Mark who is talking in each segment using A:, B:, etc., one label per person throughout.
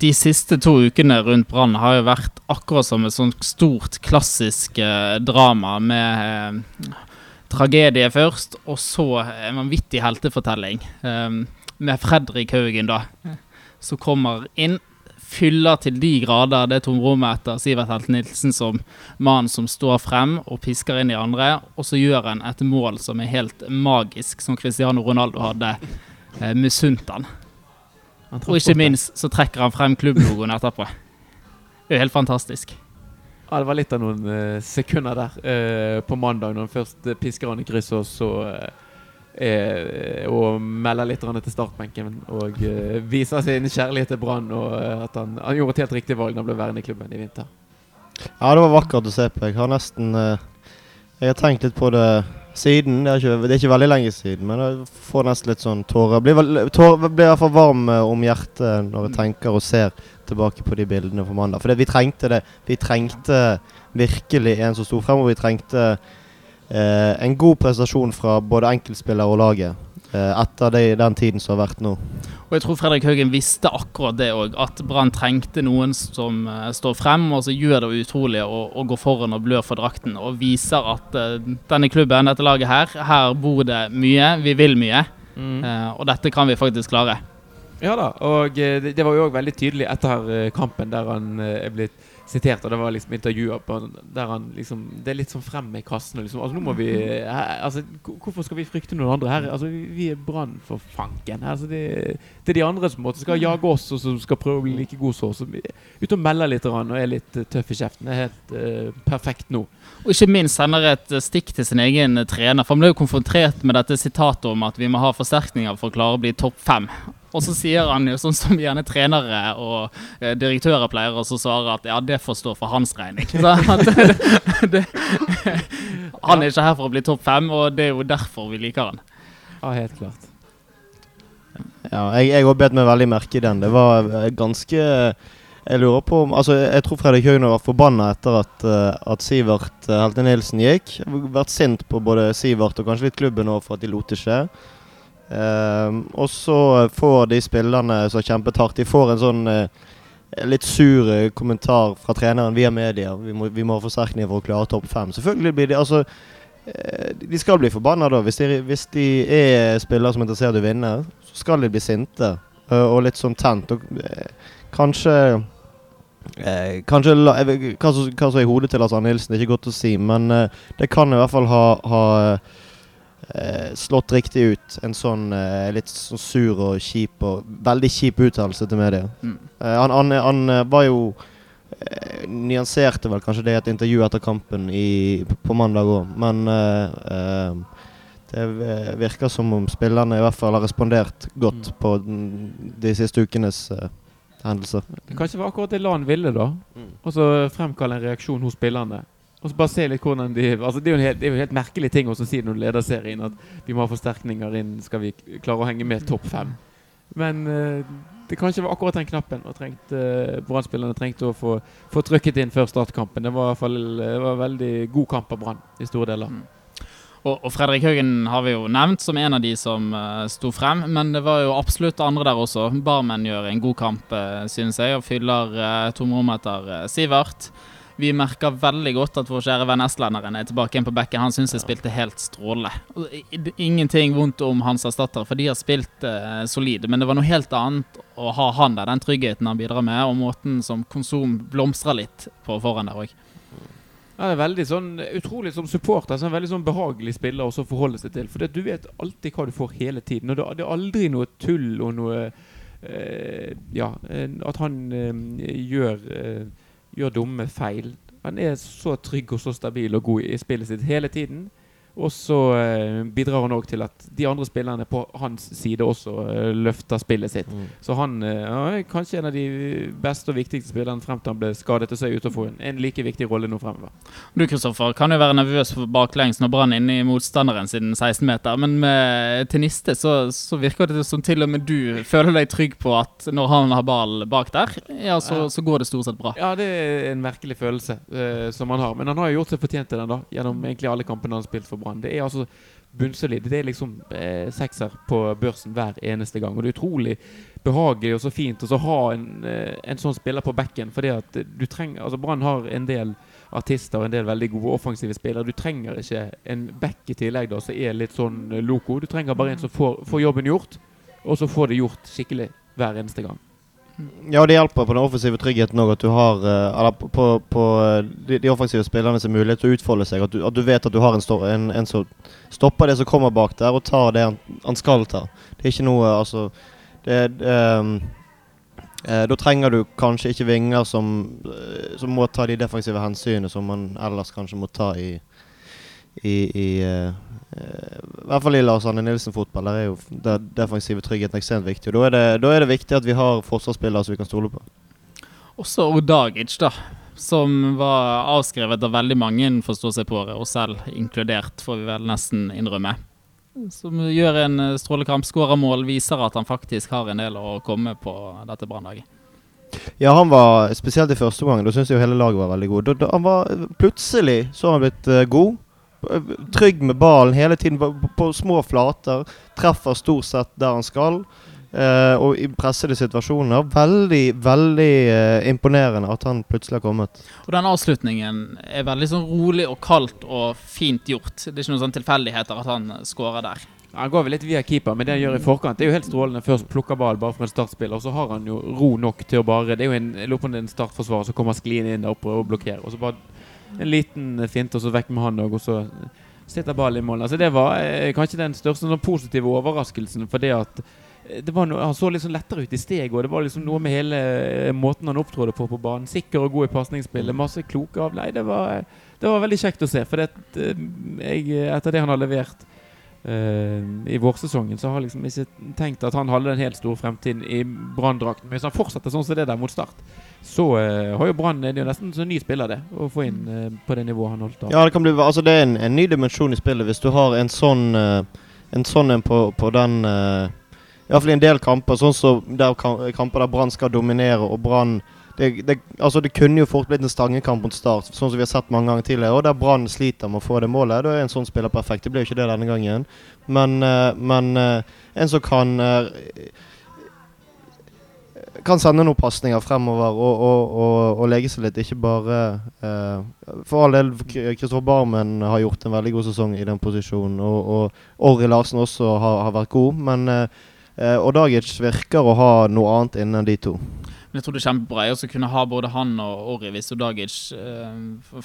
A: de siste to ukene rundt Brann har jo vært akkurat som et sånt stort, klassisk eh, drama med eh, tragedie først, og så en vanvittig heltefortelling. Eh, med Fredrik Haugen, da, som kommer inn. Fyller til de grader det tomrommet etter Sivert Helt Nilsen som mannen som står frem og pisker inn de andre. Og så gjør han et mål som er helt magisk, som Cristiano Ronaldo hadde eh, misunt han. Og ikke minst så trekker han frem klubblogoen etterpå. Det er jo helt fantastisk.
B: Ja, det var litt av noen uh, sekunder der uh, på mandag, når han først uh, pisker han i krysset, og så Og melder litt til startbenken og viser sin kjærlighet til Brann, og at han, han, gjorde et helt riktig valg da han ble værende i klubben i vinter.
C: Ja, det var vakkert å se på. Jeg har nesten Jeg har tenkt litt på det siden. Det er, ikke, det er, ikke, veldig lenge siden, men jeg får nesten litt sånn tårer. Blir, tårer, blir i hvert fall varm eh, om hjertet når jeg tenker og ser tilbake på de bildene fra mandag. For vi trengte det. Vi trengte virkelig en som sto og vi trengte eh, en god prestasjon fra både enkeltspiller og laget. Eh, etter det, den tiden som har vært nå.
A: Og jeg tror Fredrik Haugen visste akkurat det òg, at Brann trengte noen som uh, står frem og så gjør det utrolig og, og går foran og blør for drakten. Og viser at uh, denne klubben, dette laget her, her bor det mye, vi vil mye. Mm. Uh, og dette kan vi faktisk klare.
B: Ja da, og det, det var jo òg veldig tydelig etter kampen der han er blitt sitert, og det var liksom intervjuer på der han liksom Det er litt sånn frem med kassene. Liksom. Altså, nå må vi her, altså, Hvorfor skal vi frykte noen andre her? Altså, vi er Brann for fanken. Altså, det, det, er de andre som måtte, skal jage oss, og som skal prøve å bli like gode som oss. Ute og melder litt og er litt uh, tøff i kjeften. Det er helt uh, perfekt nå.
A: Og ikke minst sender et stikk til sin egen trener. For Han ble jo konfrontert med dette sitatet om at vi må ha forsterkninger for å klare å bli topp fem. Og så sier han jo sånn som gjerne trenere og eh, direktører pleier å svare at ja, det får stå for hans regning. Det, det, han er ikke her for å bli topp fem, og det er jo derfor vi liker han.
B: Ja, helt klart.
C: Ja, jeg òg bet meg veldig merke i den. Det var eh, ganske Jeg lurer på om Altså, jeg tror Fredrik Høgner var forbanna etter at, uh, at Sivert uh, Helte Nilsen gikk. Vært sint på både Sivert og kanskje litt klubben òg for at de lot det skje. Um, og så får de spillerne som har kjempet hardt, de får en sånn uh, litt sur uh, kommentar fra treneren via media. Vi må, vi må ha forsterkninger for å klare topp fem. Selvfølgelig blir de altså uh, De skal bli forbanna da. Hvis de, hvis de, er spillere som er interessert i å vinne, så skal de bli sinte og litt sånn tent. Og kanskje kanskje hva, som, hva som er i hodet til Lars Arne Nilsen, det er ikke godt å si, men det kan i hvert fall ha, ha eh, slått riktig ut. En sånn eh, litt sånn sur og kjip og veldig kjip uttalelse til media. Mm. Eh, han, han, han, eh, var jo eh, Nyanserte vel kanskje det i et intervju etter kampen i, på mandag òg, men eh, det virker som om spillerne i hvert fall har respondert godt mm. på den, de siste ukenes hendelser.
B: Det kanskje var akkurat det Lan ville, da. Mm. Og så fremkalle en reaksjon hos spillerne. Og så bare se litt hvordan de altså det, er jo en helt, jo en helt merkelig ting å si når du leder serien, at vi må ha forsterkninger inn skal vi klare å henge med topp fem. Men uh, det kanskje var akkurat den knappen og trengte, uh, Brann-spillerne trengte å få, få, trykket inn før startkampen. Det var i hvert fall en veldig god kamp av Brann i store deler. Mm.
A: Og, og, Fredrik Haugen har vi jo nevnt som en av de som uh, sto frem, men det var jo absolutt andre der også. Barmen gjør en god kamp, uh, synes jeg, og fyller uh, tomrommet etter uh, Sivert. Vi merker veldig godt at vår kjære venn estlenderen er tilbake igjen på bekken. Han syns jeg spilte helt strålende. Ingenting vondt om hans erstattere, for de har spilt eh, solid. Men det var noe helt annet å ha han der, den tryggheten han bidrar med, og måten som Konsum blomstrer litt på foran der òg.
B: Ja, det er veldig sånn utrolig som supporter. Så en veldig sånn behagelig spiller å forholde seg til. For du vet alltid hva du får hele tiden. Og det er aldri noe tull og noe øh, Ja, at han øh, gjør eh, gjør dumme feil. Han er så trygg og så stabil og god i spillet sitt hele tiden. Og så eh, bidrar han òg til at de andre spillerne på hans side også eh, løfter spillet sitt. Mm. Så han eh, er kanskje en av de beste og viktigste spillerne frem til han ble skadet og så er ute få en, en, like viktig rolle nå fremover.
A: Du Kristoffer, kan jo være nervøs for baklengs når Brann inne i motstanderen siden 16-meter, men med Teniste så, så, virker det som til og med du føler deg trygg på at når han har ball bak der, ja, så, så går det stort sett bra.
B: Ja, det er en merkelig følelse uh, som han har. Men han har jo gjort seg fortjent til den da, gjennom egentlig alle kampene han har spilt for Brann. Det er altså bunnsolid. Det er liksom eh, sekser på børsen hver eneste gang. Og det er utrolig behagelig og så fint å ha en, eh, en, sånn spiller på bekken. Fordi at du trenger Altså Brann har en del artister og en del veldig gode offensive spillere. Du trenger ikke en back i tillegg da som er litt sånn eh, loco. Du trenger bare en som får, får jobben gjort, og så får det gjort skikkelig hver eneste gang.
C: Ja, det hjelper på den offensive tryggheten òg at du har uh, Eller på, på, på de, de, offensive spillerne sin mulighet til å utfolde seg. At du, at du vet at du har en, stå, en, en, som stopper det som kommer bak der, og tar det han, han skal ta. Det er ikke noe Altså det, um, Da trenger du kanskje ikke vinger som, som må ta de defensive hensynene som man ellers kanskje må ta i, i, i i hvert fall i Lars Arne Nilsen-fotball. Der er jo den defensive tryggheten ekstremt viktig. Og Da er, det, da er det viktig at vi har forsvarsspillere som vi kan stole på.
A: Også Odagic, da. Som var avskrevet av veldig mange, forstår seg på det, og selv inkludert, får vi vel nesten innrømme. Som gjør en strålekamp, skårer mål, viser at han faktisk har en del å komme på dette brannlaget.
C: Ja, han var spesielt i første omgang. Da syns jeg jo hele laget var veldig god. Da, da, han var, plutselig så har han blitt uh, god. Trygg med ballen hele tiden på, på, små flater. Treffer stort sett der han skal. Uh, og i pressede situasjoner. Veldig, veldig uh, imponerende at han plutselig har kommet.
A: Og den avslutningen er veldig sånn rolig og kaldt og fint gjort. Det er ikke noen sånn tilfeldigheter at han skårer der.
B: Han går vel litt via keeper, men det han gjør i forkant, det er jo helt strålende. Først plukker ball bare for en startspiller, og så har han jo ro nok til å bare Det er jo en, en startforsvarer som kommer skliende inn der oppe og blokkerer. Og så bare en liten finte, og så vekk med han òg, og så sitter ballen i mål. Altså Det var eh, kanskje den største sånn, positive overraskelsen. For det at eh, det var no, Han så litt sånn lettere ut i steget, og det var liksom noe med hele eh, måten han opptrådte på på banen. Sikker og god i pasningsspillet. Masse kloke av. Nei, det var, det var veldig kjekt å se. For det, jeg, etter det han har levert Uh, I vårsesongen så har jeg liksom ikke tenkt at han hadde den helt store fremtiden i Brann-drakten. Men hvis han fortsetter sånn som det der mot Start, så uh, har jo Brann Det er jo nesten en ny spiller, det. Å få inn uh, på det nivået han holdt av.
C: Ja, det kan bli Altså det er en, en ny dimensjon i spillet hvis du har en sånn En sånn en på, på den Iallfall i en del kamper, sånn som der kamper der Brann skal dominere, og Brann det, det, altså det kunne jo fort blitt en stangekamp mot Start, sånn som vi har sett mange ganger tidligere. Og der Brann sliter med å få det målet. Da er en sånn spiller perfekt. Det ble jo ikke det denne gangen. Men, uh, men uh, en som kan uh, kan sende noen pasninger fremover og, og, og, og, legge seg litt. Ikke bare For all del, Kristoffer Barmen har gjort en veldig god sesong i den posisjonen. Og, Orri Larsen også har, har vært god. Men Odagic virker å ha noe annet innen de to.
A: Men jeg tror det er kjempebra å kunne ha både han og Orri Odagic eh,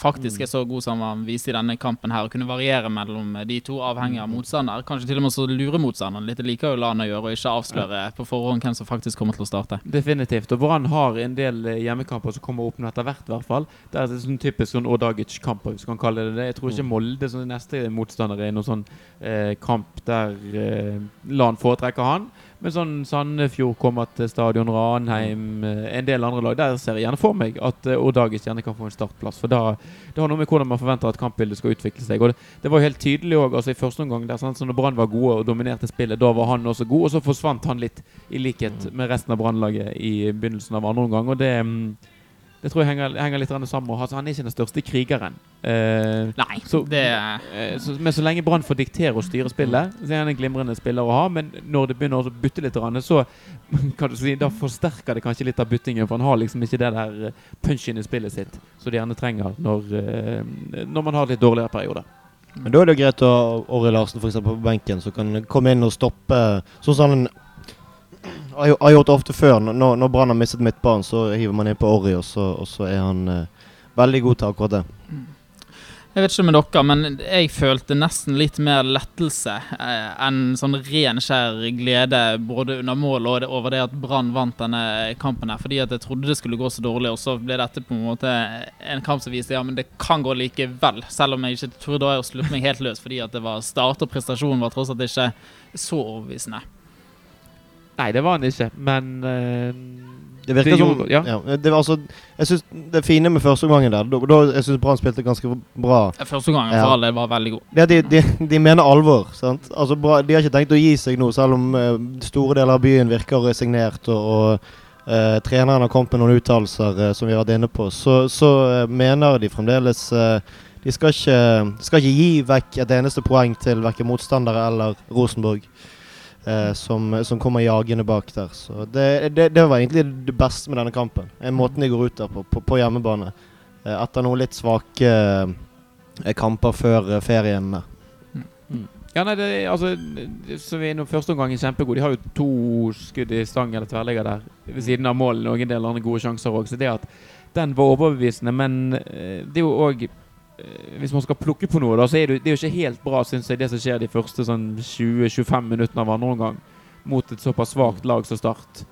A: faktisk er så god som han viste i denne kampen her. Å kunne variere mellom de to, avhengig av motstander. Kanskje til og med så lure motstanderen litt. Det liker jo han å gjøre, og ikke avsløre på forhånd hvem som faktisk kommer til å starte.
B: Definitivt. Og Brann har en del eh, hjemmekamper som kommer opp nå etter hvert, i hvert fall. Det er sånn typisk sånn Odagic-kamper, hvis man kan kalle det det. Jeg tror ikke mm. Molde som neste motstander er noen sånn eh, kamp der eh, Lan foretrekker han. Men sånn Sandefjord kommer til stadion, Ranheim, eh, en del andre lag. Der ser jeg gjerne for meg at uh, Odagis gjerne kan få en startplass. For da, det har noe med hvordan man forventer at kampbildet skal utvikle seg. Og det, det var jo helt tydelig òg altså i første omgang, der sånn, så når Brann var gode og dominerte spillet, da var han også god. Og så forsvant han litt, i likhet med resten av Brannlaget i begynnelsen av andre omgang. Og det um, det tror jeg henger, henger litt sammen med altså, Han er ikke den største krigeren.
A: Eh, Nei,
B: så, det eh, så, Men så lenge Brann får diktere og styre spillet, så er han en glimrende spiller å ha. Men når det begynner å bytte litt, så kan du si, da forsterker det kanskje litt av byttingen. For han har liksom ikke det der eh, punchen i spillet sitt som de gjerne trenger når, eh, når man har litt dårligere perioder.
C: Men da er det jo greit å ha Orri Larsen for eksempel, på benken, som kan komme inn og stoppe sånn som han har, har gjort det ofte før. Når, når Brann har mistet midtbanen, så hiver man inn på Orry, og og så er han eh, veldig god til akkurat det.
A: Jeg vet ikke med dere, men jeg følte nesten litt mer lettelse eh, enn sånn ren skjær glede både under mål og det, over det at Brann vant denne kampen. her, Fordi at jeg trodde det skulle gå så dårlig, og så ble dette på en måte en kamp som viste ja, men det kan gå likevel. Selv om jeg ikke trodde jeg slutte meg helt løs fordi at det var start og prestasjonen var tross alt ikke så overbevisende.
B: Nei, det var han ikke, men uh,
C: Det virker som ja. ja. det, var altså, jeg synes det fine med første gangen der da, da, Jeg syns Brann spilte ganske bra.
A: Første gangen ja. for alle var veldig god.
C: Ja, de, de, de, mener alvor. sant? Altså, bra, de har ikke tenkt å gi seg nå, selv om uh, store deler av byen virker resignert. og, og uh, treneren har kommet med noen uttalelser uh, som vi har vært inne på. Så, så mener de fremdeles de skal ikke, skal ikke gi vekk et eneste poeng til verken motstandere eller Rosenborg. Eh, som, som kommer jagende bak der. Så det, det, det var egentlig det beste med denne kampen. Eh, måten de går ut der på, på, på hjemmebane. Eh, etter noen litt svake eh, kamper før ferien.
B: Ja, nei, det, er- altså, så vi er nå første omgang kjempegod De har jo to skudd i stang eller tverrligger der ved siden av mål. Noen en del andre gode sjanser òg. Så det at den var overbevisende. Men det er jo òg Hvis man skal plukke på noe, da, så er det, det er jo ikke helt bra, syns jeg, det som skjer de første sånn 20-25 minuttene av andre omgang. Mot et såpass svakt lag som Start.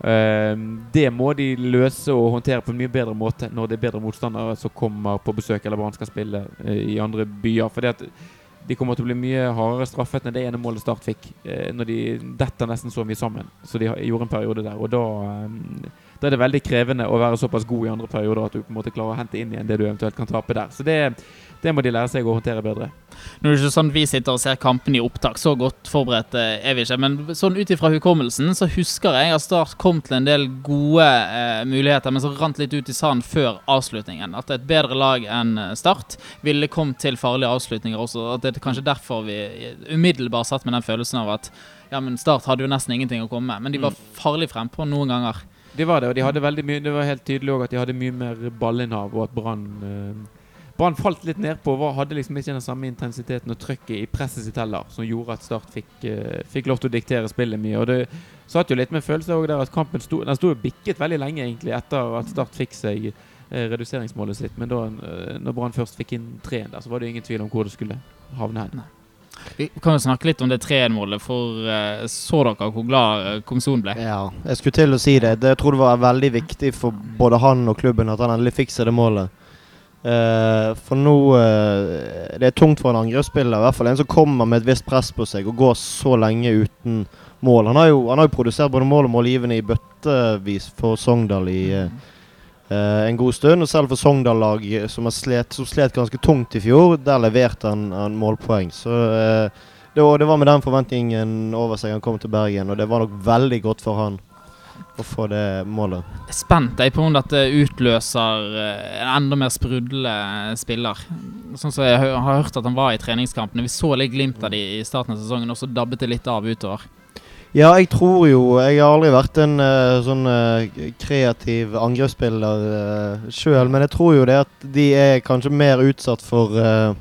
B: Uh, det må de løse og håndtere på en mye bedre måte når det er bedre motstandere som kommer på besøk eller Brann skal spille uh, i andre byer. Fordi at de kommer til å bli mye hardere straffet enn det ene målet Start fikk. Uh, når de detter nesten så mye sammen. Så de gjorde en periode der. Og da, eh, da er det veldig krevende å være såpass god i andre perioder at du på en måte klarer å hente inn igjen det du eventuelt kan tape der. Så det, det må de lære seg å håndtere bedre.
A: Nå er det ikke sånn vi sitter og ser kampene i opptak, så godt forberedt eh, er vi ikke. Men sånn ut ifra hukommelsen så husker jeg at Start kom til en del gode eh, muligheter, men så rant litt ut i sanden før avslutningen. At et bedre lag enn eh, Start ville kommet til farlige avslutninger også. At det er kanskje derfor vi umiddelbart satt med den følelsen av at ja, men Start hadde jo nesten ingenting å komme med. Men de var farlig frempå noen ganger.
B: De var det, og de hadde veldig mye Det var helt tydelig også at de hadde mye mer ballinnhav, og at Brann eh, Brann falt litt nedpå. Hadde liksom ikke den samme intensiteten og trøkket i presset sitt heller, som gjorde at Start fikk, eh, fikk lov til å diktere spillet mye. Og det satt jo litt med følelse òg der at kampen sto Den sto jo bikket veldig lenge, egentlig, etter at Start fikk seg eh, reduseringsmålet sitt. Men da eh, når Brann først fikk inn treen der, så var det ingen tvil om hvor det skulle havne hen.
A: Vi kan jo snakke litt om det 3-1-målet, for uh, så dere hvor glad eh, Komson ble?
C: Ja, jeg skulle til å si det. det. Jeg tror det var veldig viktig for både han og klubben at han endelig fikk seg det målet. Uh, for nå uh, Det er tungt for en angrepsspiller, i hvert fall en som kommer med et visst press på seg og går så lenge uten mål. Han har jo, han har jo produsert både mål og målgivende i bøttevis for Sogndal i eh, en god stund. Og selv for Sogndal-lag som, slet, som slet ganske tungt i fjor, der leverte han, han målpoeng. Så eh, det, var, det var med den forventningen over seg han kom til Bergen, og det var nok veldig godt for han å få det målet.
A: Spent jeg på om dette utløser eh, en enda mer sprudlende spiller. Sånn som jeg har hørt at han var i treningskampene. Vi så litt glimt av de i starten av sesongen, og så dabbet det litt av utover.
C: Ja, jeg tror jo Jeg har aldri vært en uh, sånn uh, kreativ angrepsspiller uh, sjøl, men jeg tror jo det at de er kanskje mer utsatt for uh,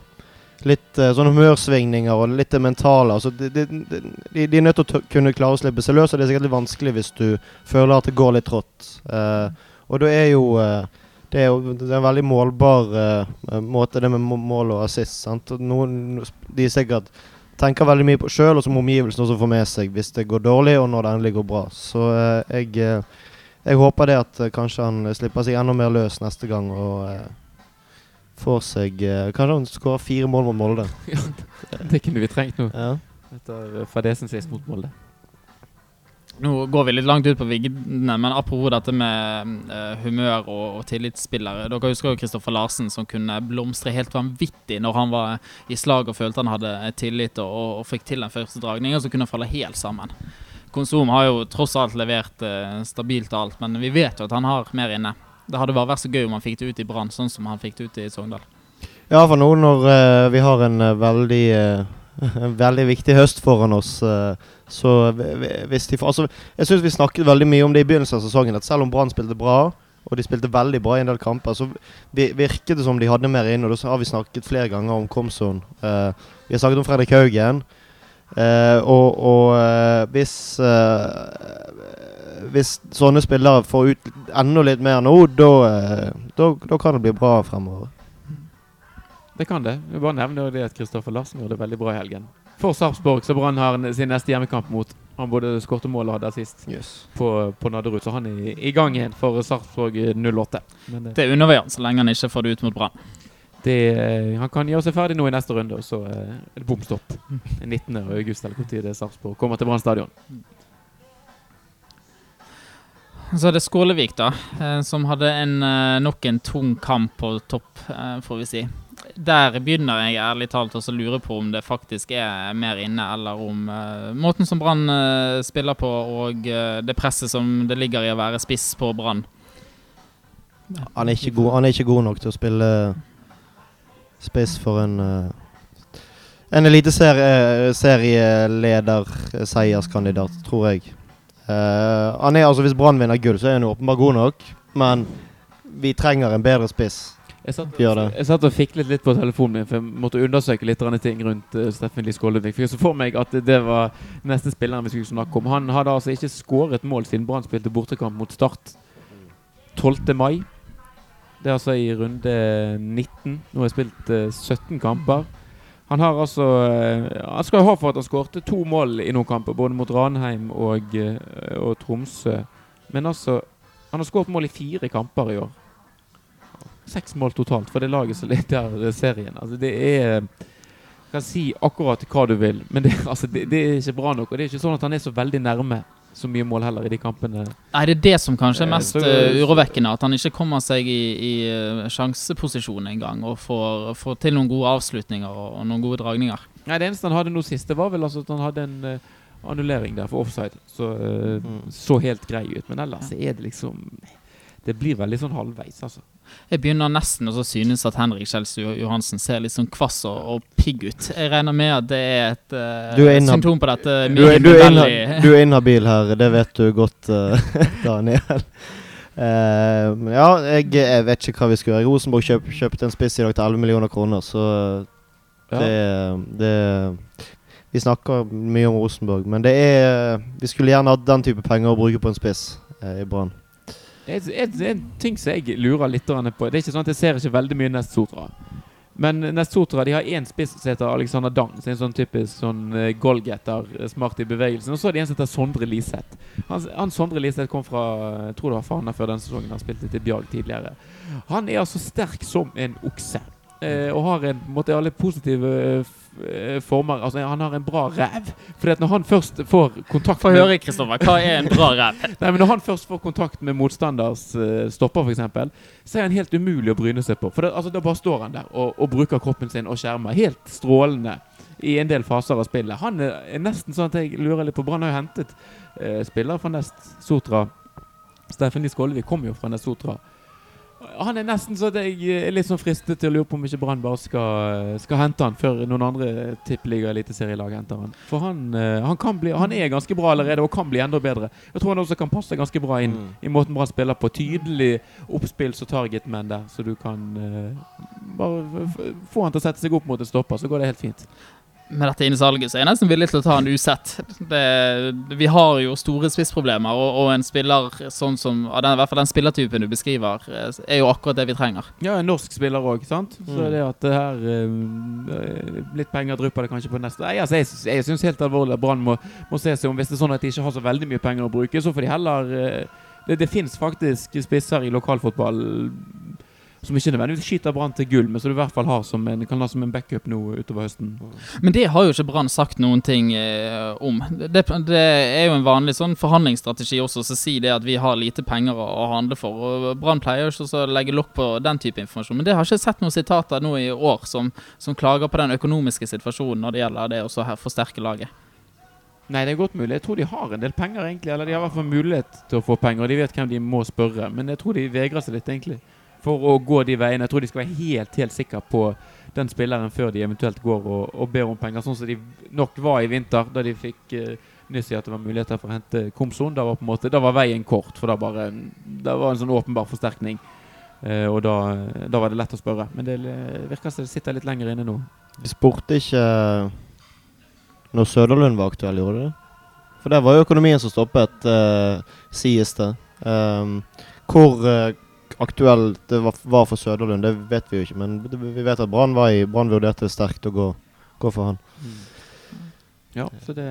C: litt sånne humørsvingninger og litt det mentale. Altså, de, de, de, de er nødt til å kunne klare å slippe seg løs, og det er sikkert litt vanskelig hvis du føler at det går litt trått. Eh, og da er jo eh, det er jo det er en veldig målbar eh, måte, det med mål og assist. Sant? Noen de sikkert tenker veldig mye på sjøl, og som omgivelsene også får med seg hvis det går dårlig, og når det endelig går bra. Så eh, jeg, eh, jeg håper det at eh, kanskje han slipper seg enda mer løs neste gang og eh, får seg eh, Kanskje han skårer fire mål mot Molde.
B: Det kunne vi trengt nå.
C: Ja.
B: Etter fadesen sist mot Molde.
A: Nå går vi litt langt ut på viggene, men apropos dette med eh, humør og, og tillitsspillere. Dere husker jo Kristoffer Larsen som kunne blomstre helt vanvittig når han var i slag og følte han hadde tillit og, og, og fikk til den første dragningen, så kunne han falle helt sammen. Konsum har jo tross alt levert eh, stabilt og alt, men vi vet jo at han har mer inne. Det hadde bare vært så gøy om han fikk det ut i Brann, sånn som han fikk det ut i Sogndal.
C: Ja, for nå når eh, vi har en eh, veldig eh, veldig viktig høst foran oss, eh, så vi- vi- hvis de får Altså, jeg syns vi snakket veldig mye om det i begynnelsen av sesongen, at selv om Brann spilte bra, og de spilte veldig bra i en del kamper, så virket det som de hadde mer inn, og da har vi snakket flere ganger om Komson. Uh, vi har snakket om Fredrik Haugen. Uh, og og uh, hvis Hvis sånne spillere får ut enda litt mer nå, da- da kan det bli bra fremover.
B: Det kan det. Jeg bare nevner det at Kristoffer Larsen gjorde det veldig bra i helgen. For Sarpsborg, så Brann har sin neste hjemmekamp mot. Han både skåret mål og hadde assist på, på Nadderud, så han er i, i gang igjen for Sarpsborg 08. Men det,
A: Det underveier han, så lenge han ikke får det ut mot Brann.
B: han kan gjøre seg ferdig nå i neste runde, og så eh, er det bom stopp. 19. august eller når det er Sarpsborg kommer til Brann stadion.
A: Så er det Skålevik, da, eh, som hadde en, eh, nok en tung kamp på topp, eh, får vi si. Der begynner jeg ærlig talt å lure på om det faktisk er mer inne, eller om uh, måten som Brann uh, spiller på, og uh, det presset som det ligger i å være spiss på Brann.
C: Han han er ikke god nok til å spille spiss for en uh, En eliteserieleder-seierskandidat, tror jeg. Han er altså Hvis Brann vinner gull, så er han jo åpenbart god nok, men vi trenger en bedre spiss.
B: Jeg satt,
C: det.
B: jeg satt og fiklet litt på telefonen min, for jeg måtte undersøke litt ting rundt uh, Steffen Lie Skålevik. For jeg så for meg at det var neste spilleren vi skulle snakke om. Han hadde altså ikke skåret mål siden Brann spilte bortekamp mot Start 12. mai. Det er altså i runde 19. Nå har jeg spilt uh, 17 kamper. Han har altså uh, Han skal ha for at han skårte to mål i noen kamper, både mot Ranheim og, og Tromsø. Men altså Han har skåret mål i fire kamper i år. Seks mål totalt for det laget som leder serien. Altså det er kan si akkurat hva du vil, men det, altså det, det, er ikke bra nok. Og det er ikke sånn at han er så veldig nærme så mye mål heller i de kampene.
A: Nei, det er det som kanskje er
B: Eh,
A: mest
B: så-
A: uh, urovekkende. At han ikke kommer seg i, i uh, sjanseposisjon engang og får, får til noen gode avslutninger og, og noen gode dragninger.
B: Nei, Det eneste han hadde nå sist, det var vel altså at han hadde en uh, annullering der for offside. Så uh,
C: Mm.
B: så helt grei ut. Men ellers er det liksom Det blir veldig sånn halvveis, altså.
A: Jeg begynner nesten å synes at Henrik Kjelsrud Johansen ser litt sånn kvass og, og pigg ut. Jeg regner med at det er et uh,
C: er
A: symptom på dette.
C: Du er, du, er du er inhabil her, det vet du godt, uh, Daniel. Uh, men ja, jeg, jeg vet ikke hva vi skal gjøre. Rosenborg kjøp, kjøpte en spiss i dag til 11 millioner kroner, så
B: Ja.
C: det, det Vi snakker mye om Rosenborg, men det er Vi skulle gjerne hatt den type penger å bruke på en spiss i Brann.
B: En, er en ting som jeg lurer litt på Det er ikke sånn at jeg ser ikke veldig mye Nest Sotra. Men Nest Sotra de har én spiss som heter Alexander Dang, som er en sånn typisk sånn uh, goalgetter, eh, smart i bevegelsen. Og så er det en som heter Sondre Liseth. Han, han Sondre Liseth kom fra Jeg tror det var Fana før den sesongen. Han spilte til Bjarg tidligere. Han er altså sterk som en okse. Eh, og har en, måte alle positive eh, eh, former. Altså, han har en bra ræv. Fordi at når han først får kontakt
A: Få høre, Kristoffer. Hva er en bra ræv?
B: Nei, men Når han først får kontakt med motstanders uh, stopper, f.eks., så er han helt umulig å bryne seg på. For det, altså, Da bare står han der og, og bruker kroppen sin og skjermer. Helt strålende i en del faser av spillet. Han er, nesten sånn at jeg lurer litt på Brann har jo hentet uh, spillere fra Nest Sotra. Steffen Lie Skålevik kommer jo fra Nest Sotra. Han er nesten så at jeg er litt sånn fristet til å lure på om ikke Brann bare skal, skal hente han før noen andre tippeliga- eliteserielag henter han. For han, eh, han, kan bli, han er ganske bra allerede og kan bli enda bedre. Jeg tror han også kan passe ganske bra inn
C: Mm.
B: i måten Brann spiller på. Tydelig oppspills- og targetmenn der, så du kan uh, bare få han til å sette seg opp mot en stopper, så går det helt fint.
A: Med dette innsalget så er jeg nesten villig til å ta en usett. Det, vi har jo store spissproblemer, og, og en spiller sånn som av den, i hvert fall den spillertypen du beskriver, eh, er jo akkurat det vi trenger.
B: Ja, en norsk spiller òg, sant. Så
C: Mm.
B: det at det her eh, Litt penger drypper det kanskje på neste Nei, altså, Jeg, jeg syns helt alvorlig at Brann må, må se seg om. Hvis det er sånn at de ikke har så veldig mye penger å bruke, så får de heller eh, Det, det fins faktisk spisser i lokalfotball som ikke nødvendigvis skyter Brann til gull, men som du i hvert fall har som en, kan ha som en backup nå utover høsten.
A: Men det har jo ikke Brann sagt noen ting eh, om. Det, det er jo en vanlig sånn forhandlingsstrategi også å si det at vi har lite penger å, å handle for. og Brann pleier jo ikke å legge lokk på den type informasjon. Men det har ikke sett noen sitater nå i år som, som klager på den økonomiske situasjonen når det gjelder det å forsterke laget.
B: Nei, det er godt mulig. Jeg tror de har en del penger, egentlig. Eller de har i hvert fall mulighet til å få penger. Og de vet hvem de må spørre. Men jeg tror de vegrer seg litt, egentlig. For å gå de veiene. Jeg tror de skal være helt, helt sikre på den spilleren før de eventuelt går og, og ber om penger. Sånn som de nok var i vinter, da de fikk uh, nyss i at det var muligheter for å hente Komson. Da var, på en måte, da var veien kort, for da, bare, da var en sånn åpenbar forsterkning. Uh, og da, da var det lett å spørre. Men det eh, virker som det sitter litt lenger inne nå.
C: De spurte ikke når Søderlund var aktuell, gjorde de det? For det var jo økonomien som stoppet, uh, sies det. Um, hvor eh, aktuelt det var, var for Søderlund, det vet vi jo ikke. Men det, vi vet at Brann var i Brann vurderte sterkt å gå, gå for han.
B: Ja, så det,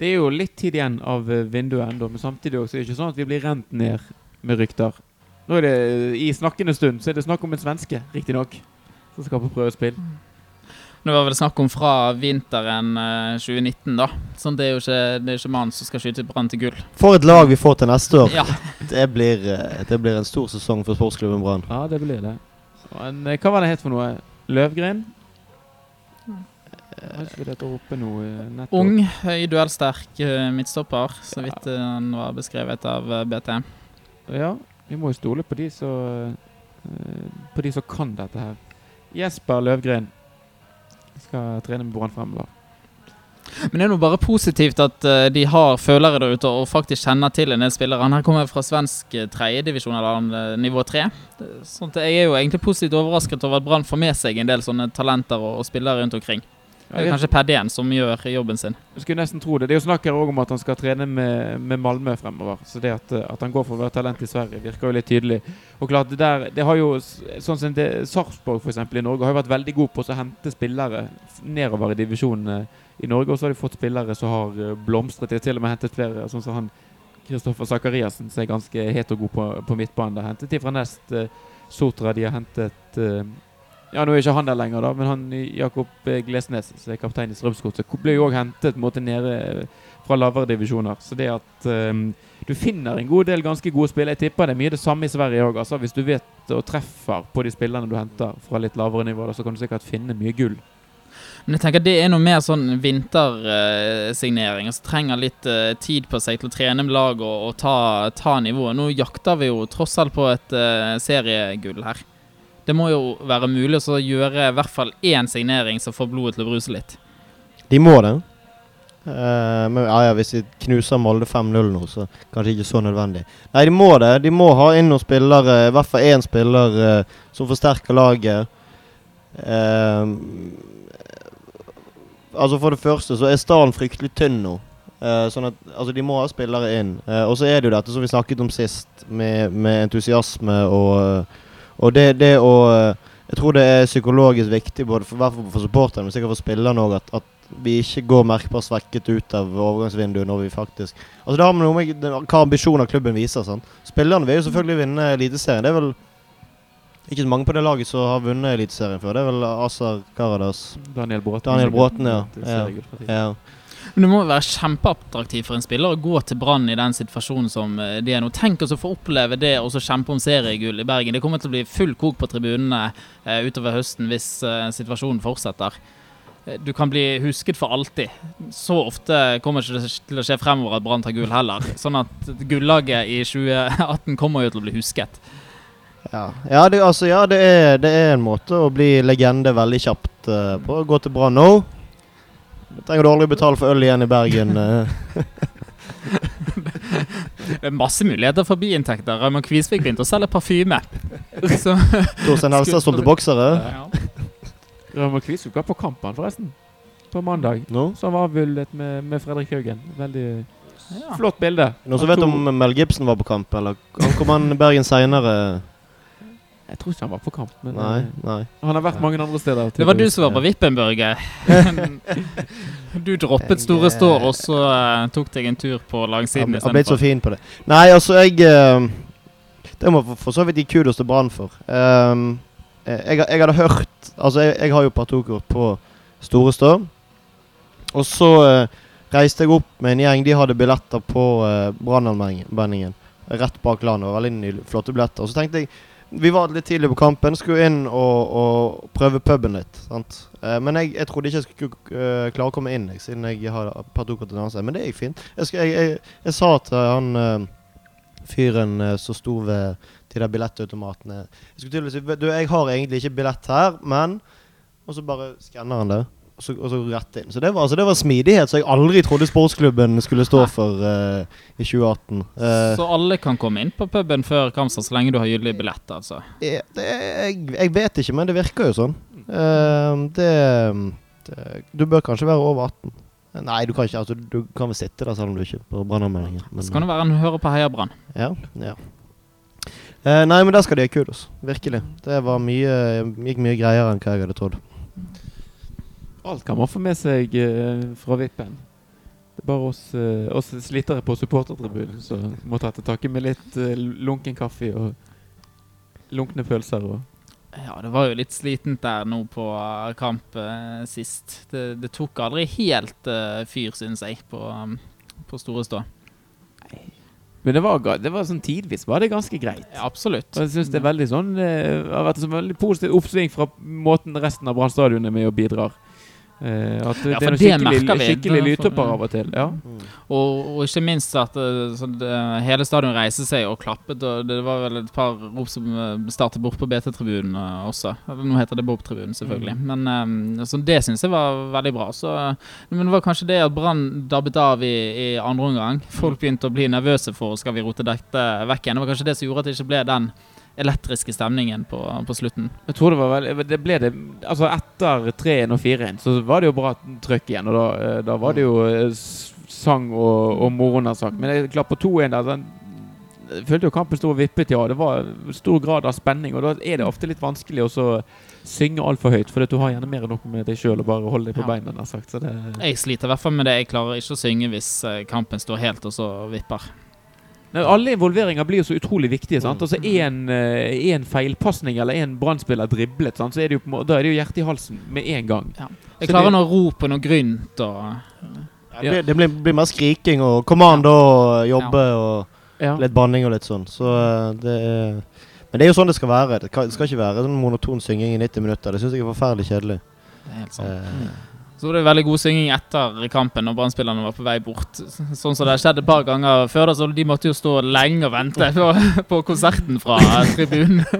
B: det er jo litt tid igjen av vinduet ennå, men samtidig også er det ikke sånn at vi blir rent ned med rykter. Nå er det I snakkende stund så er det snakk om en svenske, riktignok, som skal på prøvespill.
A: Nå var det snakk om fra vinteren eh, 2019, da. Sånn, det er jo ikke, det er ikke mannen som skal skyte Brann til gull.
C: For et lag vi får til neste år!
A: Ja,
C: Det blir, eh, det blir en stor sesong for sportsklubben Brann.
B: Ja, det blir det. Men, eh, hva var det het for noe? Løvgren? Har ikke vi det oppe nå? eh, nettopp?
A: Ung, høy, duellsterk eh, midtstopper, så vidt ja. han var beskrevet av eh, BT.
B: Ja, vi må jo stole på de som eh, På de som kan dette her. Jesper Løvgren skal trene med Brann fremover.
A: Men det er nå bare positivt at eh, de har følere der ute og faktisk kjenner til en del spillere. Han her kommer fra svensk eh, tredjedivisjon, eller han, eh, nivå tre. Sånn jeg er jo egentlig positivt overrasket over at Brann får med seg en del sånne talenter og, og spillere rundt omkring. Det er kanskje Paddien som gjør jobben sin.
B: jeg skulle nesten tro det. Det er jo snakk her også om at han skal trene med, med Malmö fremover. Så det at, at han går for å være talent i Sverige, virker jo litt tydelig. Og klart, det der, det har jo Sånn som det- Sarpsborg eksempel, i Norge har jo vært veldig god på å hente spillere nedover i divisjonene i Norge. Og så har de fått spillere som har eh, blomstret. De har til og med hentet flere, sånn som han Kristoffer Sakariassen, som er ganske het og god på, på midtbanen. der. Hentet de fra Nest eh, Sotra. De har hentet eh, Ja, nå er ikke han der lenger, da, men han Jakob eh, Glesnes, som er kaptein i Strømsgodset, ble jo òg hentet måte nede eh, fra lavere divisjoner. Så det at um, du finner en god del ganske gode spillere. Jeg tipper det er mye det samme i Sverige òg. Altså, hvis du vet og treffer på de spillerne du henter fra litt lavere nivå, da, så kan du sikkert finne mye gull.
A: Men jeg tenker det er noe mer sånn vintersignering. som trenger litt uh, tid på seg til å trene med lag og, og ta, ta nivået. Nå jakter vi jo tross alt på et uh, seriegull her. Det må jo være mulig å gjøre i hvert fall én signering som får blodet til å bruse litt.
C: De må det. Uh, men ja, ja, hvis de knuser Molde 5-0 nå, så kanskje ikke så nødvendig. Nei, de må det. De må ha inn noen spillere, i hvert fall én spiller uh, som forsterker laget. Uh, altså For det første så er stallen fryktelig tynn nå. Sånn at altså De må ha spillere inn. Og så er det jo dette som vi snakket om sist, med, med entusiasme og, og det, det å eh, Jeg tror det er psykologisk viktig både for, for supporterne, men sikkert for spillerne òg, at, at vi ikke går merkbart svekket ut av overgangsvinduet når vi faktisk Altså Det har med noe med hva ambisjoner klubben viser. sant? Spillerne vil jo selvfølgelig vinne Eliteserien. Det er vel ikke så mange på det laget som har vunnet Eliteserien før. Det er vel Azar Karadas.
B: Daniel Bråten.
C: Daniel Bråten, ja. Ja. Ja.
A: Men det må være kjempeattraktivt for en spiller å gå til Brann i den situasjonen som eh, de er nå. Tenk oss å få oppleve det og så kjempe om seriegull i Bergen. Det kommer til å bli full kok på tribunene eh, utover høsten hvis eh, situasjonen fortsetter. Du kan bli husket for alltid. Så ofte kommer det ikke til å skje fremover at Brann tar gull heller. Sånn at gullaget i 2018 kommer jo til å bli husket.
C: Ja, ja, det, altså, ja det, er, det er en måte å bli legende veldig kjapt uh, på. Gå til Brann nå. Trenger du aldri betale for øl igjen i Bergen. eh.
A: Det er masse muligheter for biinntekter. Raymond Kvisvik begynte å selge parfyme.
C: Torstein Helstad solgte boksere.
A: ja.
B: Raymond Kvisvik var på kampen, forresten. På mandag.
C: No?
B: Så han var avbildet med, med Fredrik Haugen. Veldig
A: Ja.
B: flott bilde.
C: Noen som vet om Mel Gibson var på kamp, eller han kom han Bergen seinere?
B: Jeg tror ikke han var på kamp, men
C: Nei,
B: eh,
C: nei.
B: han har vært mange andre steder.
A: Det var du som var på vippen, Børge. Du droppet Store Stå, og så uh, tok deg en tur på langsiden
C: Har blitt så fin på det. Nei, altså, jeg uh, Det må for, for så vidt gi kudos til Brann for. Um, jeg, jeg hadde hørt Altså, jeg, jeg har jo partokort på Store Stå. Og så uh, reiste jeg opp med en gjeng. De hadde billetter på uh, Brannanmenningen. Rett bak landet. Veldig flotte billetter. Og så tenkte jeg Vi var litt tidlig på kampen. Skulle inn og, og prøve puben litt. Sant? Eh, men jeg, jeg trodde ikke jeg skulle eh, klare å komme inn, jeg, siden jeg har par to annet. Men det gikk fint. Jeg, jeg, jeg, sa til han eh, fyren som sto ved de der billettautomatene Jeg skulle tydeligvis si Du, jeg har egentlig ikke billett her, men Og så bare skanner han det. Og så, og så rett inn. Så det var, altså, det var smidighet som jeg aldri trodde sportsklubben skulle stå for uh, i 2018. Uh,
A: Så alle kan komme inn på puben før kampstart så lenge du har gyldig billett, altså.
C: eh, det, jeg, jeg vet ikke, men det virker jo sånn. Uh, det, det Du bør kanskje være over 18. Nei, du kan ikke. Altså, du kan vel sitte der selv om du ikke på brannanmeldingen.
A: Så kan det være en hører på Heia Brann.
C: Ja, ja. Eh, nei, men der skal de ha kudos. Virkelig. Det var mye, gikk mye greiere enn hva jeg hadde trodd.
B: Alt kan man få med seg uh, fra vippen. Det er bare oss, uh, oss slitere på supportertribunen som må ta til takke med litt uh, lunken kaffe og lunkne pølser. Og
A: Ja, det var jo litt slitent der nå på kamp sist. Det, det tok aldri helt fyr, synes jeg, på, um, på Store Stå.
B: Men det var, det var sånn tidvis var det ganske greit.
A: Ja, absolutt.
B: Og jeg synes det er veldig sånn Det har vært en sånn veldig positiv oppsving fra måten resten av Brann stadion er med og bidrar. Eh, at
A: Ja,
B: det er noen
A: det
B: skikkelig, skikkelig
A: Det er
B: lydtopper av og til. Ja.
A: Og, og ikke minst at eh, det, hele stadion reiste seg og klappet. Og det var vel et par rop som eh, startet bort på BT-tribunen også. Nå heter det Bob-tribunen, selvfølgelig. Men eh, så det syns jeg var veldig bra. Så, men det var kanskje det at Brann dabbet av i, i andre omgang. Folk begynte å bli nervøse for skal vi rote dette vekk igjen. Det var kanskje det som gjorde at det ikke ble den elektriske stemningen på, på slutten.
B: Jeg tror det var veldig Det ble det Altså, etter 3-1 og 4-1 så var det jo bra trøkk igjen, og da, eh, da var det jo eh, sang og, og sagt. Men jeg klapper på 2-1 der. Den, jeg følte jo kampen sto og vippet, ja. Det var stor grad av spenning, og da er det ofte litt vanskelig å så synge altfor høyt, for du har gjerne mer enn nok med deg sjøl og bare holde deg på
A: Ja.
B: beina. Der, sagt. Så det,
A: Jeg sliter i hvert fall med det. Jeg klarer ikke å synge hvis eh, kampen står helt og så vipper.
B: Nei, alle involveringer blir jo så utrolig viktige. sant? Altså Én feilpasning eller én brannspiller driblet, sant? Så er det jo da er det jo hjertet i halsen med en gang.
A: Jeg
B: Så
A: klarer
B: nå
A: noe rop og noe grynt og
C: Ja, det blir, det blir, blir mer skriking og kommando og jobbe og litt banning og litt sånn. Så eh, det er Men det er jo sånn det skal være. Det det skal ikke være sånn monoton synging i 90 minutter. Det syns jeg er forferdelig kjedelig.
A: Det er helt sant.
C: Eh,
A: Så var det veldig god synging etter kampen når Brann-spillerne var på vei bort. Sånn som det har skjedd et par ganger før. Da, så de måtte jo stå lenge og vente på, på konserten fra tribunen.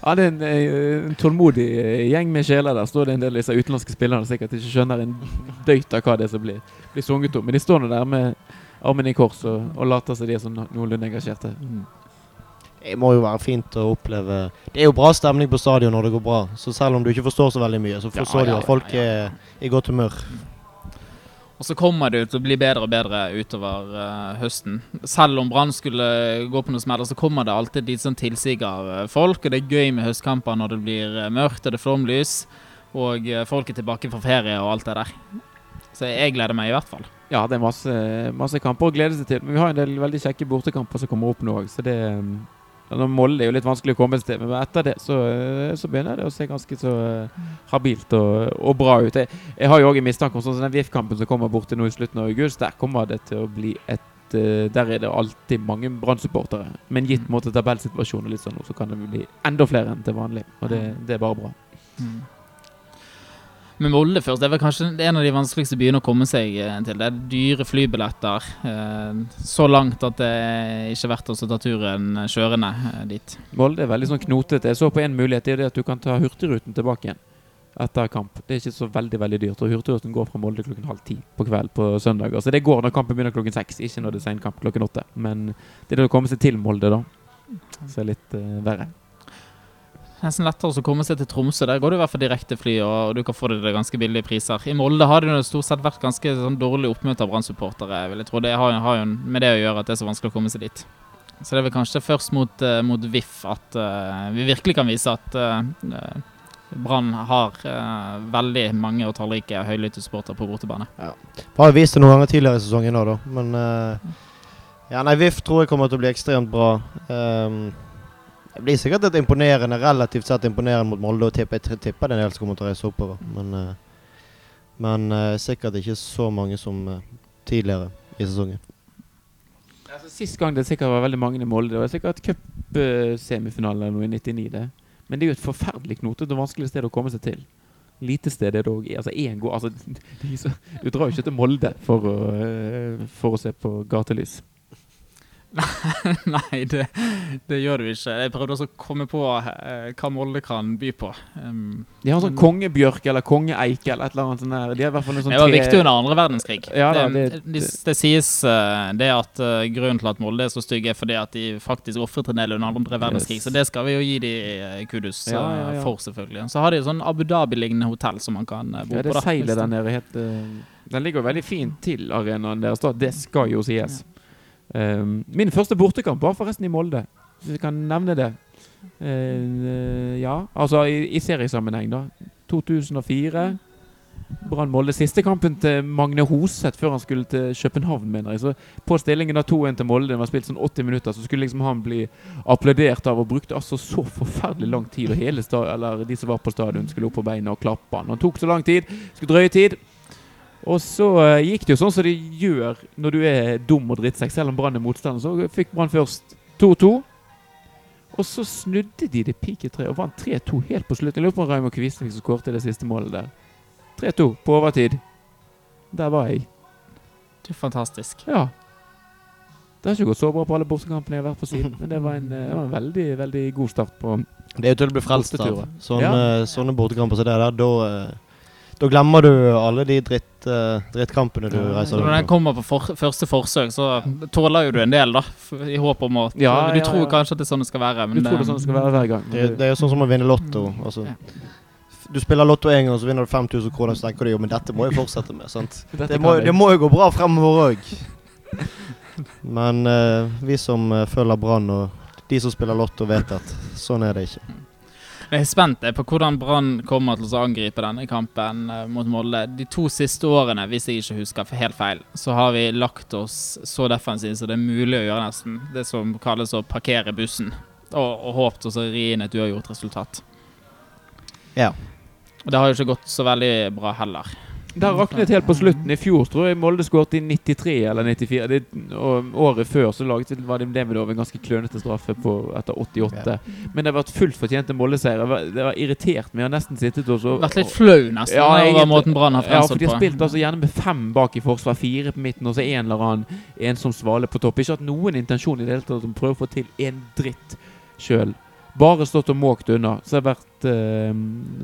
B: Ja, det er en, eh, en tålmodig eh, gjeng med sjeler der. Står det en del disse utenlandske spillerne sikkert ikke skjønner en døyt av hva det er som blir, blir sunget om. Men de står nå der med armene i kors og, og later som de er sånn noenlunde engasjerte.
C: Det må jo være fint å oppleve Det er jo bra stemning på stadion når det går bra. Så selv om du ikke forstår så veldig mye, så
A: Ja,
C: forstår du at folk
A: ja,
C: er i godt humør.
A: Og så kommer det til å bli bedre og bedre utover uh, høsten. Selv om Brann skulle gå på noe smeller, så kommer det alltid de som tilsiger eh, folk. Og det er gøy med høstkamper når det blir eh, mørkt og det er flomlys. Og folk er tilbake fra ferie og alt det der. Så jeg gleder meg i hvert fall.
B: Ja, det er masse, masse kamper å glede seg til. Men vi har en del veldig kjekke bortekamper som kommer opp nå òg, så det um, ja, nå Molde er jo litt vanskelig å komme seg til, men etter det så, eh, så begynner det å se ganske så eh, habilt og, og bra ut. Jeg, jeg har jo òg en mistanke om sånn som den VIF-kampen som kommer borti nå i slutten av august. Der kommer det til å bli et eh, Der er det alltid mange Brann-supportere. Men gitt måte tabellsituasjonen og litt sånn, så kan det bli enda flere enn til vanlig. Og det, det er bare bra.
A: Men Molde først, det er vel kanskje en av de vanskeligste byene å komme seg eh, til. Det er dyre flybilletter. eh, Så langt at det er ikke verdt å ta turen kjørende eh, dit.
B: Molde er veldig sånn knotete. Jeg så på en mulighet det er det at du kan ta Hurtigruten tilbake igjen etter kamp. Det er ikke så veldig veldig dyrt. Og Hurtigruten går fra Molde klokken halv ti på kveld på søndager. Så det går når kampen begynner klokken seks, ikke når det er senkamp klokken åtte. Men det er det å komme seg til Molde, da. Så er litt uh, verre.
A: Nesten lettere å komme seg til Tromsø. Der går det i hvert fall direkte fly, og du kan få det til ganske billige priser. I Molde har det jo stort sett vært ganske sånn dårlig oppmøte av Brann-supportere. vil jeg tro. Det har, har jo med det å gjøre at det er så vanskelig å komme seg dit. Så det er vel kanskje først mot, uh, mot VIF at uh, vi virkelig kan vise at uh, Brann har uh, veldig mange og tallrike høylytte supportere på bortebane.
C: Ja. har vist det noen ganger tidligere i sesongen òg, da. Men uh, ja, nei, VIF tror jeg kommer til å bli ekstremt bra. Um, det blir sikkert et imponerende, relativt sett imponerende mot Molde. Og tipper, jeg tipper det er en del som kommer til å reise oppover. Men, eh, men eh, sikkert ikke så mange som eh, tidligere i sesongen.
B: Altså, sist gang det sikkert var veldig mange i Molde, det var sikkert cupsemifinale eller noe i 99. det. Men det er jo et forferdelig knotete og vanskelig sted å komme seg til. Lite sted er det òg. Altså, altså, du drar jo ikke til Molde for å, for å se på gatelys.
A: Nei, det, det gjør du ikke. Jeg prøvde også å komme på eh, hva Molde kan by på. Um,
B: De har sånn kongebjørk eller kongeeike eller et eller annet sånt der. De har i hvert fall en sånn
A: det var
B: tre-
A: viktig under andre verdenskrig.
B: Ja da,
A: det,
B: det-
A: det, det sies uh, det at uh, grunnen til at Molde er så stygge, er fordi at de faktisk ofret en del under andre verdenskrig.
B: Yes.
A: Så det skal vi jo gi de kudus kudos
B: Ja, ja,
A: eh, for, selvfølgelig. Så har de sånn Abu Dhabi-lignende hotell som man kan uh, bo
B: Ja, det
A: på.
B: seilet der nede eh, Den ligger jo veldig fint til, arenaen deres. da Det skal jo sies. Um, min første bortekamp var forresten i Molde, hvis jeg kan nevne det. Eh, ja, altså i, i seriesammenheng, da. 2004. Brann Molde. Siste kampen til Magne Hoseth før han skulle til København, mener jeg. Så på stillingen da 2-1 til Molde, den var spilt sånn 80 minutter, så skulle liksom han bli applaudert av, og brukte altså så forferdelig lang tid. Og hele eller de som var på stadion, skulle opp på beina og klappe han. Han tok så lang tid. Skulle drøye tid. Og så eh, gikk det jo sånn som de gjør når du er dum og drittsekk, selv om Brann er motstander. Så fikk Brann først 2-2. Og så snudde de det pike tre og vant 3-2 helt på slutten. Jeg lurer på om Raymond Kvisvik som skåret det siste målet der. 3-2 på overtid. Der var jeg.
A: Det er fantastisk.
B: Ja. Det har ikke gått så bra på alle bortekampene jeg har vært på siden, men det var en, eh, det var en veldig veldig god start på
C: Det er jo til å bli frelst av.
B: Sånne,
C: Sånne, sånne bortekamper som det der, da, eh, da glemmer du alle de dritt, uh, drittkampene du
B: Ja,
C: reiser
A: Når den kommer på for, første forsøk, så tåler jo du en del, da. I håp om å
B: Ja,
A: Du
B: ja,
A: tror
B: ja.
A: kanskje at det er sånn det skal være, men
B: Du tror det er sånn det skal være hver gang.
C: Det, det er jo sånn som å vinne Lotto. Altså,
A: Ja.
C: Du spiller Lotto én gang, så vinner du 5000 kroner, så tenker du jo men dette må jeg fortsette med. sant? Det må, det må jo gå bra fremover òg. Men uh, vi som eh, følger Brann, og de som spiller Lotto, vet at sånn er det ikke.
A: Jeg er spent på hvordan Brann kommer til å angripe denne kampen eh, mot Molde. De to siste årene, hvis jeg ikke husker helt feil, så har vi lagt oss så defensivt så det er mulig å gjøre nesten. Det som kalles å parkere bussen. Og, og håpet å ri inn et uavgjort resultat.
C: Ja.
A: Og det har jo ikke gått så veldig bra heller.
B: Det har raknet helt på slutten. I fjor tror jeg Molde skåret i 93 eller 94. Det, og året før så laget var det Demidov en ganske klønete straffe på, etter 88. Men det har vært fullt fortjente Molde-seier. Det var- irritert meg. Jeg har nesten sittet og så
A: Vært litt flau nesten
B: Ja,
A: over måten Brann har
B: Ja, for de har spilt altså gjerne med fem bak i forsvar, fire på midten og så en eller annen ensom svale på topp. Ikke hatt noen intensjon i det hele tatt om å prøve å få til en dritt sjøl. Bare stått og måkt unna. Så det har vært øh,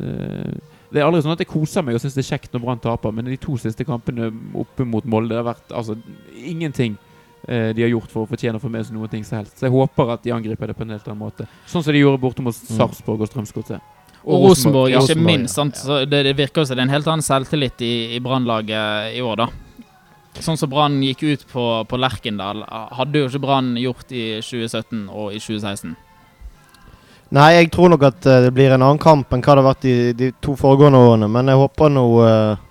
B: eh, Det er aldri sånn at jeg koser meg og syns det er kjekt når Brann taper, men de to siste kampene oppe mot Molde har vært altså ingenting eh, de har gjort for å fortjene å få med seg noe som helst. Så jeg håper at de angriper det på en helt annen måte. Sånn som de gjorde borte mot Sarpsborg og Strømsgodset.
A: Og Rosenborg, ikke
C: Rosenborg,
A: minst. sant? Så det, det virker jo som det er en helt annen selvtillit i, i Brannlaget i år, da. Sånn som Brann gikk ut på, på Lerkendal, hadde jo ikke Brann gjort i 2017 og i 2016.
C: Nei, jeg tror nok at eh, det blir en annen kamp enn hva det har vært de, de to foregående årene. Men jeg håper nå eh,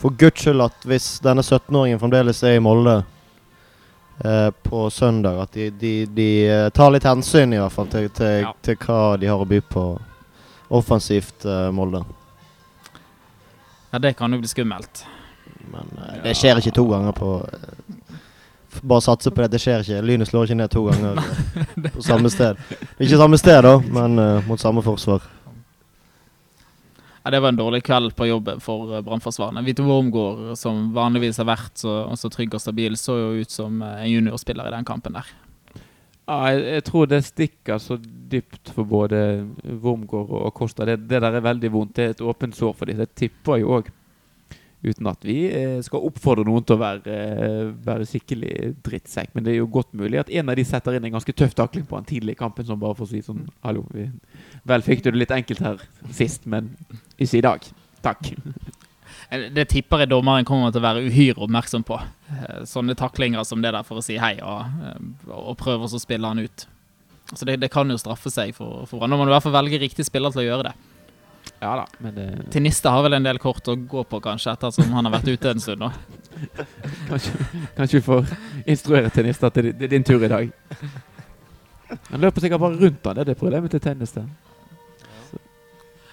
C: for guds skyld at hvis denne 17-åringen fremdeles er i Molde eh, på søndag, at de, de, de tar litt hensyn i hvert fall til, til,
A: Ja.
C: til hva de har å by på offensivt Molde.
A: Ja, det kan jo bli skummelt.
C: Men det skjer ikke to ganger på Bare satse på det. Det skjer ikke. Lynet slår ikke ned to ganger på samme sted. Ikke samme sted, da, men uh, mot samme forsvar.
A: Ja, Det var en dårlig kveld på jobb for eh, Brannforsvarerne. Vito Wormgård, som vanligvis har vært så, så trygg og stabil, så jo ut som eh, en juniorspiller i den kampen der.
B: Ja, jeg, jeg tror det stikker så dypt for både Wormgård og Costa. Det, det der er veldig vondt. Det er et åpent sår for dem. Det tipper jo òg. Uten at vi eh, skal oppfordre noen til å være, eh, være skikkelig drittsekk. Men det er jo godt mulig at en av de setter inn en ganske tøff takling på han tidlig i kampen. Som bare får si sånn Hallo, vi, vel fikk du det litt enkelt her sist, men ikke i dag. Takk.
A: Eh, Det tipper jeg dommeren kommer til å være uhyre oppmerksom på. Sånne taklinger som det der for å si hei, og, og prøve å spille han ut. Så det, det kan jo straffe seg for, for Brann. Nå må du i hvert fall velge riktig spiller til å gjøre det.
B: Ja da, men det,
A: Tinista har vel en del kort å gå på, kanskje, ettersom han har vært ute en stund nå.
B: kanskje, kanskje vi får instruere tennis at det, det er din tur i dag. Han løper sikkert bare rundt han. Det er det problemet til tennis. der.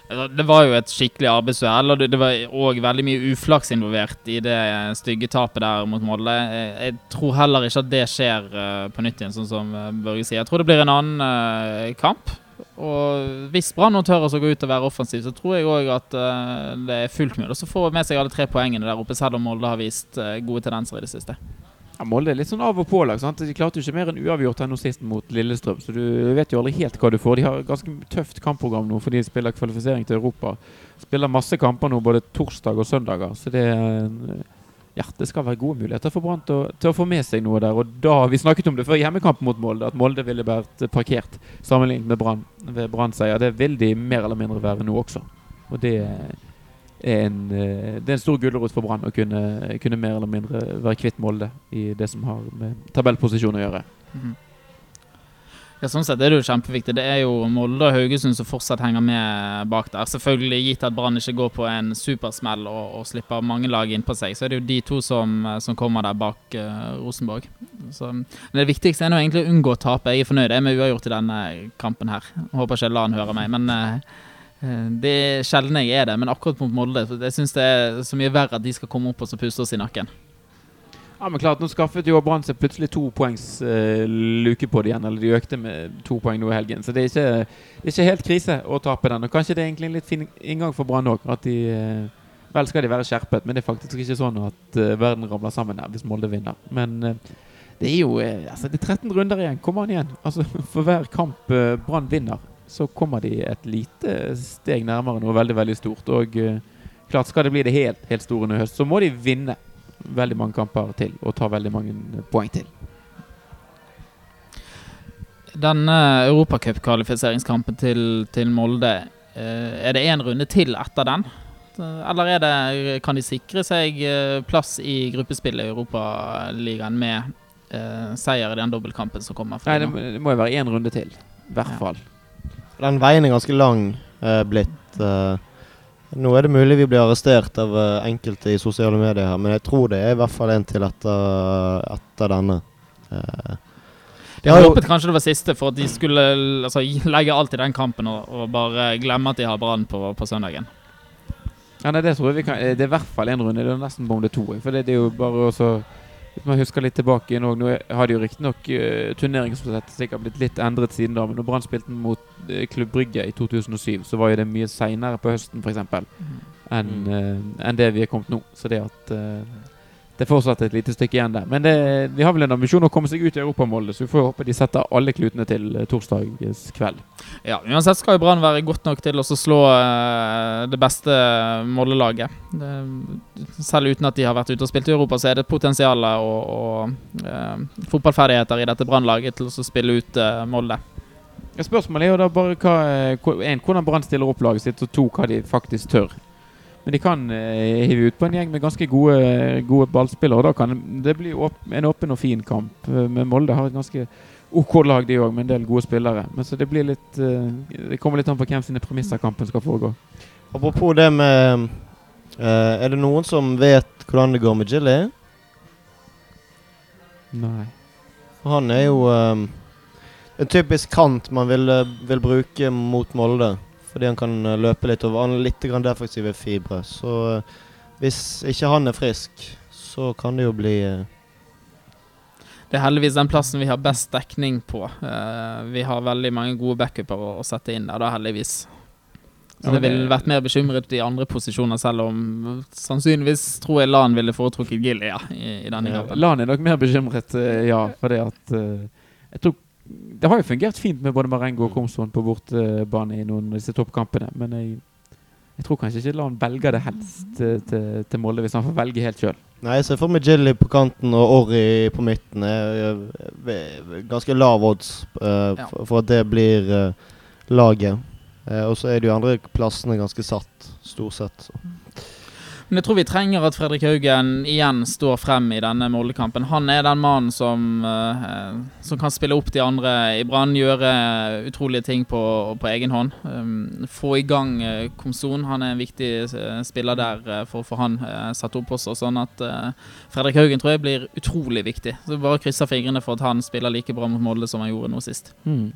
A: Det var jo et skikkelig arbeidsuhell, og det var òg veldig mye uflaks involvert i det stygge tapet der mot Molde. Jeg, jeg tror heller ikke at det skjer eh, på nytt igjen, sånn som eh, Børge sier. Jeg tror det blir en annen eh, kamp. Og hvis Brann tør å gå ut og være offensiv, så tror jeg òg at eh, det er fullt mulig å få med seg alle tre poengene der oppe, selv om Molde har vist eh, gode tendenser i det siste.
B: Ja, Molde er litt sånn av og pålag. De klarte jo ikke mer enn uavgjort her nå sist mot Lillestrøm, så du vet jo aldri helt hva du får. De har ganske tøft kampprogram nå, for de spiller kvalifisering til Europa. Spiller masse kamper nå, både torsdag og søndager, så det er ja, det skal være gode muligheter for Brann til, til å få med seg noe der. Og da, Vi snakket om det før hjemmekampen mot Molde, at Molde ville vært parkert sammenlignet med Brann ved Brann-seier. Det vil de mer eller mindre være nå også. Og det er en, eh, det er en stor gulrot for Brann å kunne, kunne mer eller mindre være kvitt Molde i det som har med tabellposisjon å gjøre.
A: Mhm. Ja, sånn sett er det jo kjempeviktig. Det er jo Molde og Haugesund som fortsatt henger med bak der. Selvfølgelig gitt at Brann ikke går på en supersmell og, og slipper mange lag innpå seg, så er det jo de to som, som kommer der bak uh, Rosenborg. Så, men det viktigste er nå egentlig å unngå å tape. Jeg er fornøyd jeg med uavgjort i denne kampen her. Håper ikke Lan hører meg, men eh, eh, det er sjelden jeg er det. Men akkurat mot Molde jeg syns det er så mye verre at de skal komme opp og puste oss i nakken.
B: Ja, men klart, Nå skaffet jo Brann seg plutselig to poengs uh, luke på det igjen. Eller de økte med to poeng nå i helgen. Så det er, ikke, det er ikke helt krise å tape den. Og kanskje det er egentlig en litt fin inngang for Brann òg. De, eh, Vel skal de være skjerpet, men det er faktisk ikke sånn at uh, verden ramler sammen her hvis Molde vinner. Men det er jo altså, det er 13 runder igjen. Kom an igjen. Altså, for hver kamp Brann vinner, så kommer de et lite steg nærmere noe veldig, veldig stort. Og klart skal det bli det helt, helt store i høst, så må de vinne veldig mange kamper til og ta veldig mange poeng til.
A: Denne europacupkvalifiseringskampen til, til Molde, eh, er det én runde til etter den? Eller er det, kan de sikre seg eh, plass i gruppespillet i Europaligaen med eh, seier i den dobbeltkampen som kommer?
B: Nei, det, det må jo være én runde til. I hvert
A: Ja.
B: fall.
C: Den veien er ganske lang eh, blitt. eh. Nå er det mulig vi blir arrestert av eh, enkelte i sosiale medier her, men jeg tror det er i hvert fall en til etter, etter denne. Eh, de har
A: håpet kanskje det var siste, for at de skulle altså, legge alt i den kampen og, og bare glemme at de har Brann på, på søndagen.
B: Ja, nei, det tror jeg vi kan Det er i hvert fall én runde. Det er nesten bom det to. For det, det er jo bare også Hvis man husker litt tilbake i Norge, Nå har det jo riktignok uh, turneringsprosesset sikkert blitt litt endret siden da, men når Brann spilte mot uh, Klubb Brygge i 2007, så var jo det mye seinere på høsten, f.eks., enn
C: uh,
B: en enn det vi er kommet nå. Så det at eh, det er fortsatt et lite stykke igjen der. Men det, de har vel en ambisjon å komme seg ut i europamålet, så vi får håpe de setter alle klutene til eh, torsdags kveld.
A: Ja, Uansett skal jo Brann være godt nok til å slå eh, det beste Molde-laget. Selv uten at de har vært ute og spilt i Europa, så er det potensial og, og eh, fotballferdigheter i dette Brann-laget til å spille ut eh, Molde.
B: Spørsmålet er jo da bare hva, eh, en, hvordan Brann stiller opp laget sitt, og to, hva de faktisk tør. Men de kan eh, hive ut på en gjeng med ganske gode, gode ballspillere, og da kan det bli åp en åpen og fin kamp. Eh, Men Molde har et ganske OK lag, de òg, med en del gode spillere. Men så det blir litt eh, Det kommer litt an på hvem sine premisser kampen skal foregå.
C: Apropos det med eh, Er det noen som vet hvordan det går med Jilly?
B: Nei.
C: Han er jo eh, en typisk kant man vil, eh, vil bruke mot Molde. Fordi han kan eh, løpe litt over. Han har litt grann defensive fibre. Så eh, hvis ikke han er frisk, så kan det jo bli eh,
A: Det er heldigvis den plassen vi har best dekning på. Uh, vi har veldig mange gode backuper å, å sette inn der, da, heldigvis. Så det ville vært mer bekymret i andre posisjoner, selv om sannsynligvis tror jeg Lan ville foretrukket Gilly ja, i, i denne
C: Ja.
A: kampen.
B: Lan er nok mer bekymret, ja. Fordi at uh, Jeg tror Det har jo fungert fint med både Marengo og Komsson på bortebane i noen av disse toppkampene, men jeg, jeg tror kanskje ikke Lan velger det helst til, til, til Molde, hvis han får velge helt sjøl.
C: Nei, jeg ser for meg Jilly på kanten og Orry på midten. Ganske lav odds uh,
A: Ja.
C: for, for at det blir uh, laget. Uh, og så er de andre plassene ganske satt, stort sett. Så.
A: Men jeg tror vi trenger at Fredrik Haugen igjen står frem i denne Molde-kampen. Han er den mannen som, eh, som kan spille opp de andre i Brann, gjøre utrolige ting på, på egen hånd. Um, få i gang uh, Komson. Han er en viktig eh, spiller der eh, for å få han eh, satt opp også. Sånn at eh, Fredrik Haugen tror jeg blir utrolig viktig. Så Bare krysser fingrene for at han spiller like bra mot Molde som han gjorde nå sist.
B: Mm.